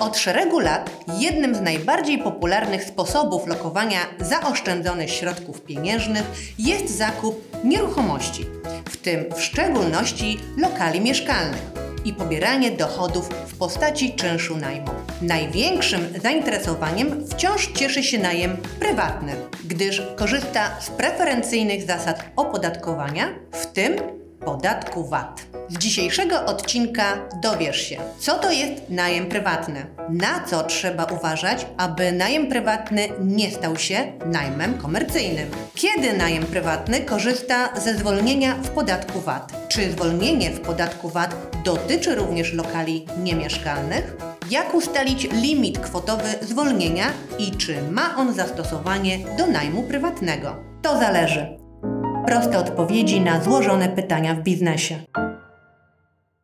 Od szeregu lat jednym z najbardziej popularnych sposobów lokowania zaoszczędzonych środków pieniężnych jest zakup nieruchomości, w tym w szczególności lokali mieszkalnych i pobieranie dochodów w postaci czynszu najmu. Największym zainteresowaniem wciąż cieszy się najem prywatny, gdyż korzysta z preferencyjnych zasad opodatkowania, w tym podatku VAT. Z dzisiejszego odcinka dowiesz się, co to jest najem prywatny, na co trzeba uważać, aby najem prywatny nie stał się najmem komercyjnym, kiedy najem prywatny korzysta ze zwolnienia w podatku VAT, czy zwolnienie w podatku VAT dotyczy również lokali niemieszkalnych, jak ustalić limit kwotowy zwolnienia i czy ma on zastosowanie do najmu prywatnego. To zależy. Proste odpowiedzi na złożone pytania w biznesie.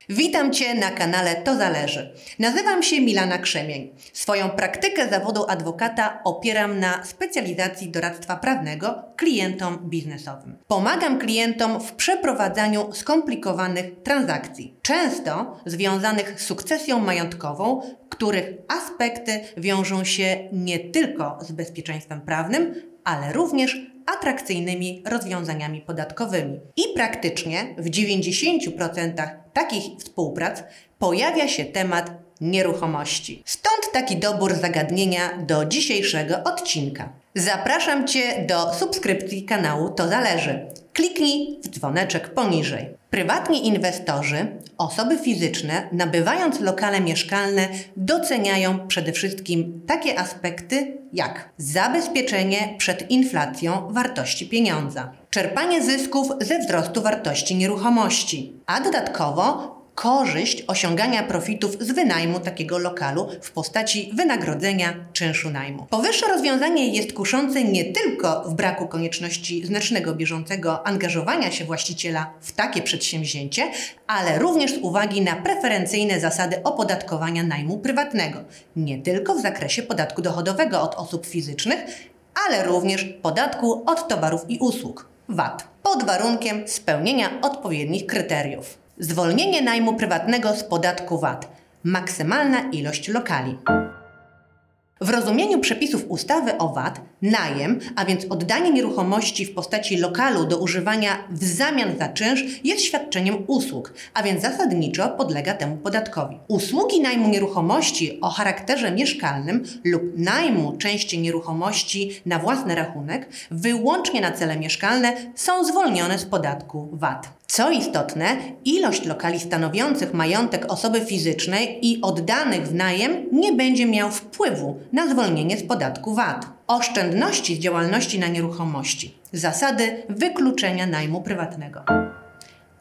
Witam Cię na kanale To Zależy. Nazywam się Milana Krzemień. Swoją praktykę zawodu adwokata opieram na specjalizacji doradztwa prawnego klientom biznesowym. Pomagam klientom w przeprowadzaniu skomplikowanych transakcji, często związanych z sukcesją majątkową, których aspekty wiążą się nie tylko z bezpieczeństwem prawnym, ale również atrakcyjnymi rozwiązaniami podatkowymi. I praktycznie w 90% takich współprac pojawia się temat nieruchomości. Stąd taki dobór zagadnienia do dzisiejszego odcinka. Zapraszam Cię do subskrypcji kanału To Zależy. Kliknij w dzwoneczek poniżej. Prywatni inwestorzy, osoby fizyczne, nabywając lokale mieszkalne, doceniają przede wszystkim takie aspekty jak zabezpieczenie przed inflacją wartości pieniądza, czerpanie zysków ze wzrostu wartości nieruchomości, a dodatkowo korzyść osiągania profitów z wynajmu takiego lokalu w postaci wynagrodzenia czynszu najmu. Powyższe rozwiązanie jest kuszące nie tylko w braku konieczności znacznego bieżącego angażowania się właściciela w takie przedsięwzięcie, ale również z uwagi na preferencyjne zasady opodatkowania najmu prywatnego, nie tylko w zakresie podatku dochodowego od osób fizycznych, ale również podatku od towarów i usług VAT, pod warunkiem spełnienia odpowiednich kryteriów. Zwolnienie najmu prywatnego z podatku VAT. Maksymalna ilość lokali. W rozumieniu przepisów ustawy o VAT, najem, a więc oddanie nieruchomości w postaci lokalu do używania w zamian za czynsz jest świadczeniem usług, a więc zasadniczo podlega temu podatkowi. Usługi najmu nieruchomości o charakterze mieszkalnym lub najmu części nieruchomości na własny rachunek, wyłącznie na cele mieszkalne, są zwolnione z podatku VAT. Co istotne, ilość lokali stanowiących majątek osoby fizycznej i oddanych w najem nie będzie miał wpływu na zwolnienie z podatku VAT. Oszczędności z działalności na nieruchomości. Zasady wykluczenia najmu prywatnego.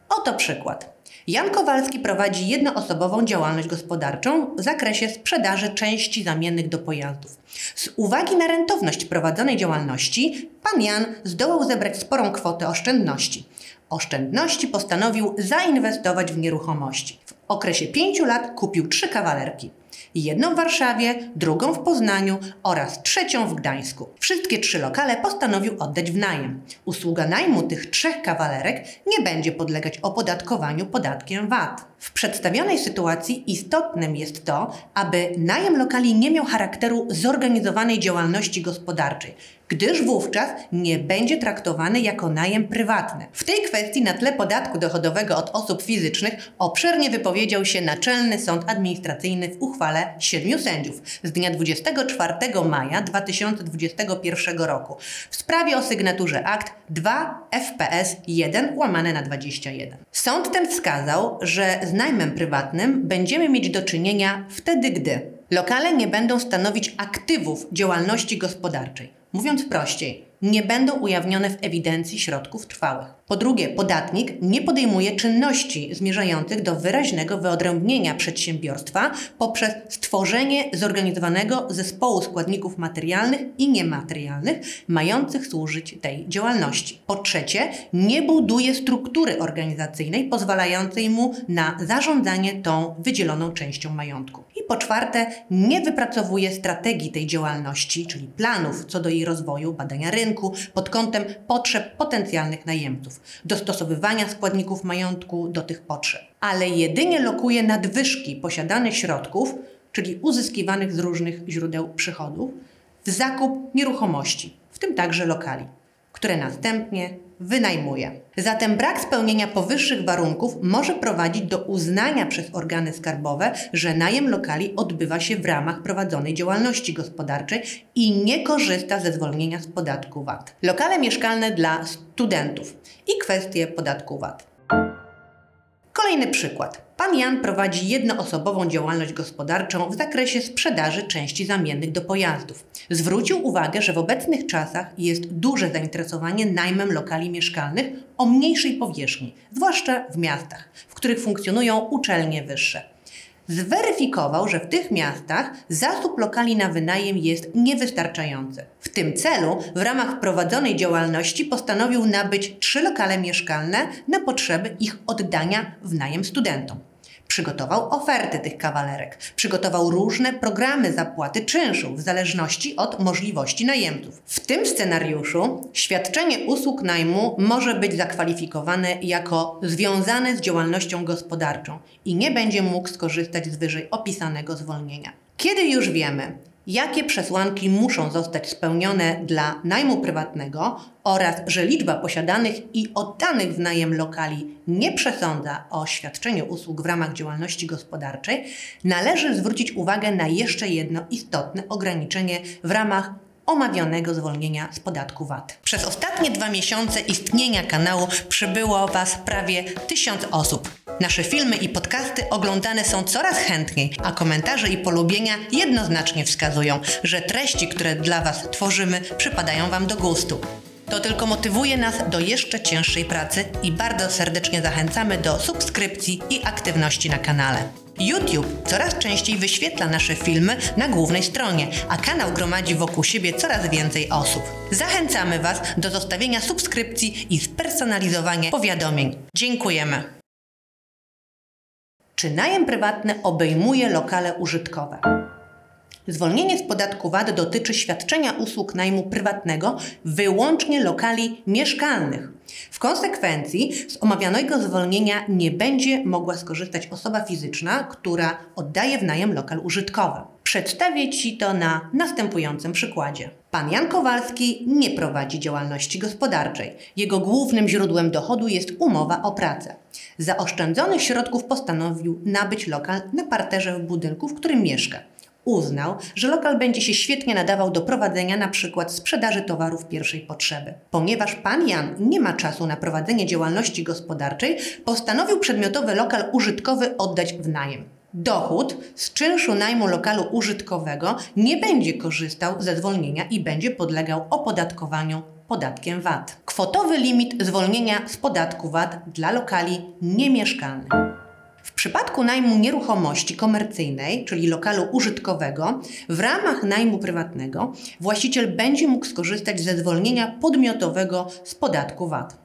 Oto przykład. Jan Kowalski prowadzi jednoosobową działalność gospodarczą w zakresie sprzedaży części zamiennych do pojazdów. Z uwagi na rentowność prowadzonej działalności, pan Jan zdołał zebrać sporą kwotę oszczędności oszczędności postanowił zainwestować w nieruchomości. W okresie pięciu lat kupił trzy kawalerki. Jedną w Warszawie, drugą w Poznaniu oraz trzecią w Gdańsku. Wszystkie trzy lokale postanowił oddać w najem. Usługa najmu tych trzech kawalerek nie będzie podlegać opodatkowaniu podatkiem VAT. W przedstawionej sytuacji istotnym jest to, aby najem lokali nie miał charakteru zorganizowanej działalności gospodarczej, gdyż wówczas nie będzie traktowany jako najem prywatny. W tej kwestii na tle podatku dochodowego od osób fizycznych obszernie wypowiedział się Naczelny Sąd Administracyjny w uchwale siedmiu sędziów z dnia 24 maja 2021 roku w sprawie o sygnaturze akt 2 FPS 1 łamane na 21. Sąd ten wskazał, że z najmem prywatnym będziemy mieć do czynienia wtedy, gdy lokale nie będą stanowić aktywów działalności gospodarczej Mówiąc prościej, nie będą ujawnione w ewidencji środków trwałych. Po drugie, podatnik nie podejmuje czynności zmierzających do wyraźnego wyodrębnienia przedsiębiorstwa poprzez stworzenie zorganizowanego zespołu składników materialnych i niematerialnych mających służyć tej działalności. Po trzecie, nie buduje struktury organizacyjnej pozwalającej mu na zarządzanie tą wydzieloną częścią majątku. Po czwarte, nie wypracowuje strategii tej działalności, czyli planów co do jej rozwoju, badania rynku pod kątem potrzeb potencjalnych najemców, dostosowywania składników majątku do tych potrzeb, ale jedynie lokuje nadwyżki posiadanych środków czyli uzyskiwanych z różnych źródeł przychodów, w zakup nieruchomości, w tym także lokali, które następnie wynajmuje. Zatem brak spełnienia powyższych warunków może prowadzić do uznania przez organy skarbowe, że najem lokali odbywa się w ramach prowadzonej działalności gospodarczej i nie korzysta ze zwolnienia z podatku VAT. Lokale mieszkalne dla studentów i kwestie podatku VAT. Kolejny przykład. Pan Jan prowadzi jednoosobową działalność gospodarczą w zakresie sprzedaży części zamiennych do pojazdów. Zwrócił uwagę, że w obecnych czasach jest duże zainteresowanie najmem lokali mieszkalnych o mniejszej powierzchni, zwłaszcza w miastach, w których funkcjonują uczelnie wyższe zweryfikował, że w tych miastach zasób lokali na wynajem jest niewystarczający. W tym celu w ramach prowadzonej działalności postanowił nabyć trzy lokale mieszkalne na potrzeby ich oddania w najem studentom. Przygotował oferty tych kawalerek, przygotował różne programy zapłaty czynszu w zależności od możliwości najemców. W tym scenariuszu świadczenie usług najmu może być zakwalifikowane jako związane z działalnością gospodarczą i nie będzie mógł skorzystać z wyżej opisanego zwolnienia. Kiedy już wiemy, jakie przesłanki muszą zostać spełnione dla najmu prywatnego oraz że liczba posiadanych i oddanych w najem lokali nie przesądza o świadczeniu usług w ramach działalności gospodarczej, należy zwrócić uwagę na jeszcze jedno istotne ograniczenie w ramach omawianego zwolnienia z podatku VAT. Przez ostatnie dwa miesiące istnienia kanału przybyło Was prawie tysiąc osób. Nasze filmy i podcasty oglądane są coraz chętniej, a komentarze i polubienia jednoznacznie wskazują, że treści, które dla Was tworzymy, przypadają Wam do gustu. To tylko motywuje nas do jeszcze cięższej pracy i bardzo serdecznie zachęcamy do subskrypcji i aktywności na kanale. YouTube coraz częściej wyświetla nasze filmy na głównej stronie, a kanał gromadzi wokół siebie coraz więcej osób. Zachęcamy Was do zostawienia subskrypcji i spersonalizowania powiadomień. Dziękujemy. Czy najem prywatny obejmuje lokale użytkowe? Zwolnienie z podatku VAT dotyczy świadczenia usług najmu prywatnego wyłącznie lokali mieszkalnych. W konsekwencji z omawianego zwolnienia nie będzie mogła skorzystać osoba fizyczna, która oddaje w najem lokal użytkowy. Przedstawię Ci to na następującym przykładzie. Pan Jan Kowalski nie prowadzi działalności gospodarczej. Jego głównym źródłem dochodu jest umowa o pracę. Zaoszczędzonych środków postanowił nabyć lokal na parterze w budynku, w którym mieszka uznał, że lokal będzie się świetnie nadawał do prowadzenia przykład sprzedaży towarów pierwszej potrzeby. Ponieważ pan Jan nie ma czasu na prowadzenie działalności gospodarczej, postanowił przedmiotowy lokal użytkowy oddać w najem. Dochód z czynszu najmu lokalu użytkowego nie będzie korzystał ze zwolnienia i będzie podlegał opodatkowaniu podatkiem VAT. Kwotowy limit zwolnienia z podatku VAT dla lokali niemieszkalnych. W przypadku najmu nieruchomości komercyjnej, czyli lokalu użytkowego, w ramach najmu prywatnego właściciel będzie mógł skorzystać ze zwolnienia podmiotowego z podatku VAT.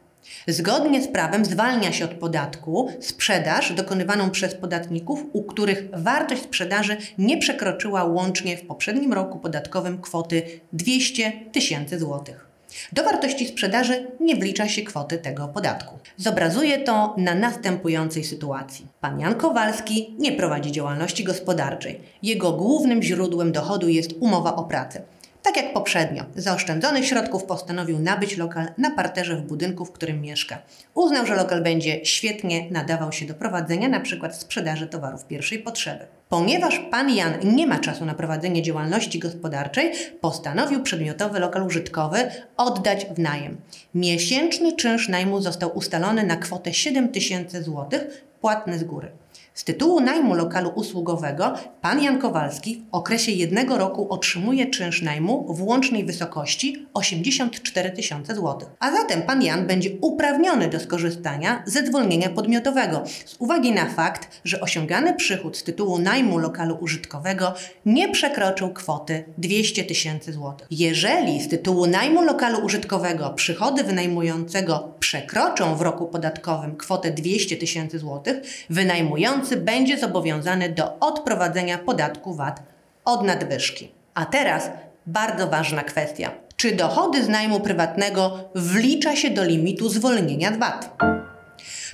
Zgodnie z prawem zwalnia się od podatku sprzedaż dokonywaną przez podatników, u których wartość sprzedaży nie przekroczyła łącznie w poprzednim roku podatkowym kwoty 200 tysięcy złotych. Do wartości sprzedaży nie wlicza się kwoty tego podatku. Zobrazuję to na następującej sytuacji. Pan Jan Kowalski nie prowadzi działalności gospodarczej. Jego głównym źródłem dochodu jest umowa o pracę. Tak jak poprzednio, zaoszczędzonych środków postanowił nabyć lokal na parterze w budynku, w którym mieszka. Uznał, że lokal będzie świetnie nadawał się do prowadzenia np. sprzedaży towarów pierwszej potrzeby. Ponieważ pan Jan nie ma czasu na prowadzenie działalności gospodarczej, postanowił przedmiotowy lokal użytkowy oddać w najem. Miesięczny czynsz najmu został ustalony na kwotę 7 tysięcy złotych, płatny z góry. Z tytułu najmu lokalu usługowego pan Jan Kowalski w okresie jednego roku otrzymuje czynsz najmu w łącznej wysokości 84 tysiące złotych. A zatem pan Jan będzie uprawniony do skorzystania ze zwolnienia podmiotowego z uwagi na fakt, że osiągany przychód z tytułu najmu lokalu użytkowego nie przekroczył kwoty 200 tysięcy złotych. Jeżeli z tytułu najmu lokalu użytkowego przychody wynajmującego przekroczą w roku podatkowym kwotę 200 tysięcy złotych, wynajmujący będzie zobowiązany do odprowadzenia podatku VAT od nadwyżki. A teraz bardzo ważna kwestia. Czy dochody z najmu prywatnego wlicza się do limitu zwolnienia z VAT?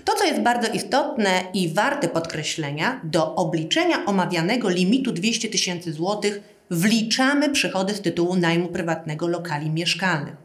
To, co jest bardzo istotne i warte podkreślenia, do obliczenia omawianego limitu 200 tysięcy złotych wliczamy przychody z tytułu najmu prywatnego lokali mieszkalnych.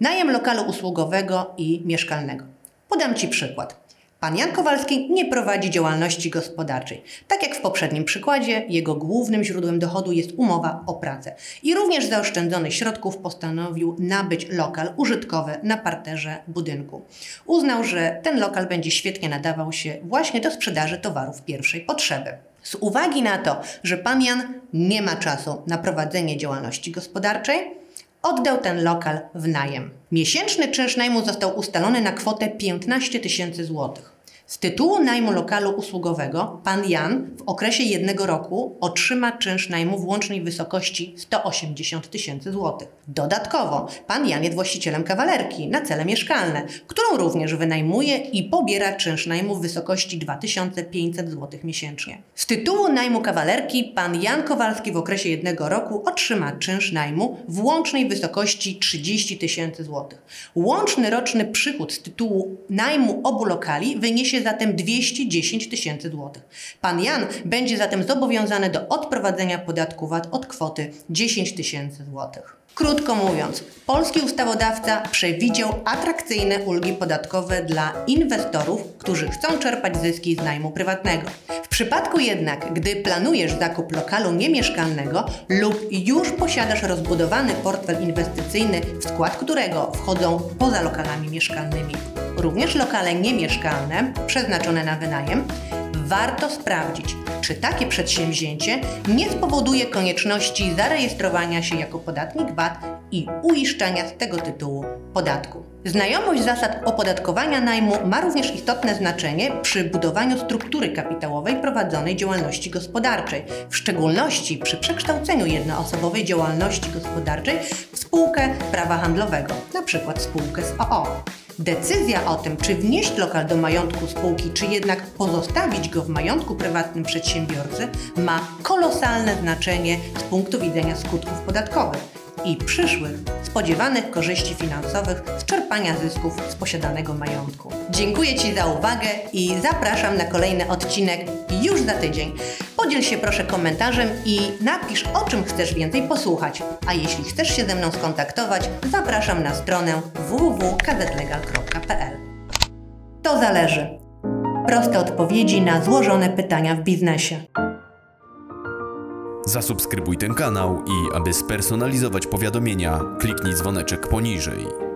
Najem lokalu usługowego i mieszkalnego. Podam Ci przykład. Pan Jan Kowalski nie prowadzi działalności gospodarczej. Tak jak w poprzednim przykładzie, jego głównym źródłem dochodu jest umowa o pracę. I również zaoszczędzonych środków postanowił nabyć lokal użytkowy na parterze budynku. Uznał, że ten lokal będzie świetnie nadawał się właśnie do sprzedaży towarów pierwszej potrzeby. Z uwagi na to, że pan Jan nie ma czasu na prowadzenie działalności gospodarczej, oddał ten lokal w najem. Miesięczny czynsz najmu został ustalony na kwotę 15 tysięcy złotych. Z tytułu najmu lokalu usługowego pan Jan w okresie jednego roku otrzyma czynsz najmu w łącznej wysokości 180 tysięcy złotych. Dodatkowo pan Jan jest właścicielem kawalerki na cele mieszkalne, którą również wynajmuje i pobiera czynsz najmu w wysokości 2500 złotych miesięcznie. Z tytułu najmu kawalerki pan Jan Kowalski w okresie jednego roku otrzyma czynsz najmu w łącznej wysokości 30 tysięcy złotych. Łączny roczny przychód z tytułu najmu obu lokali wyniesie zatem 210 tysięcy złotych. Pan Jan będzie zatem zobowiązany do odprowadzenia podatku VAT od kwoty 10 tysięcy złotych. Krótko mówiąc, polski ustawodawca przewidział atrakcyjne ulgi podatkowe dla inwestorów, którzy chcą czerpać zyski z najmu prywatnego. W przypadku jednak, gdy planujesz zakup lokalu niemieszkalnego lub już posiadasz rozbudowany portfel inwestycyjny, w skład którego wchodzą poza lokalami mieszkalnymi również lokale niemieszkalne przeznaczone na wynajem, warto sprawdzić, czy takie przedsięwzięcie nie spowoduje konieczności zarejestrowania się jako podatnik VAT i uiszczania z tego tytułu podatku. Znajomość zasad opodatkowania najmu ma również istotne znaczenie przy budowaniu struktury kapitałowej prowadzonej działalności gospodarczej, w szczególności przy przekształceniu jednoosobowej działalności gospodarczej w spółkę prawa handlowego, np. spółkę z OO. Decyzja o tym, czy wnieść lokal do majątku spółki, czy jednak pozostawić go w majątku prywatnym przedsiębiorcy, ma kolosalne znaczenie z punktu widzenia skutków podatkowych i przyszłych spodziewanych korzyści finansowych z czerpania zysków z posiadanego majątku. Dziękuję Ci za uwagę i zapraszam na kolejny odcinek już za tydzień. Podziel się proszę komentarzem i napisz o czym chcesz więcej posłuchać. A jeśli chcesz się ze mną skontaktować, zapraszam na stronę www.kazetlegal.pl. To zależy. Proste odpowiedzi na złożone pytania w biznesie. Zasubskrybuj ten kanał i aby spersonalizować powiadomienia, kliknij dzwoneczek poniżej.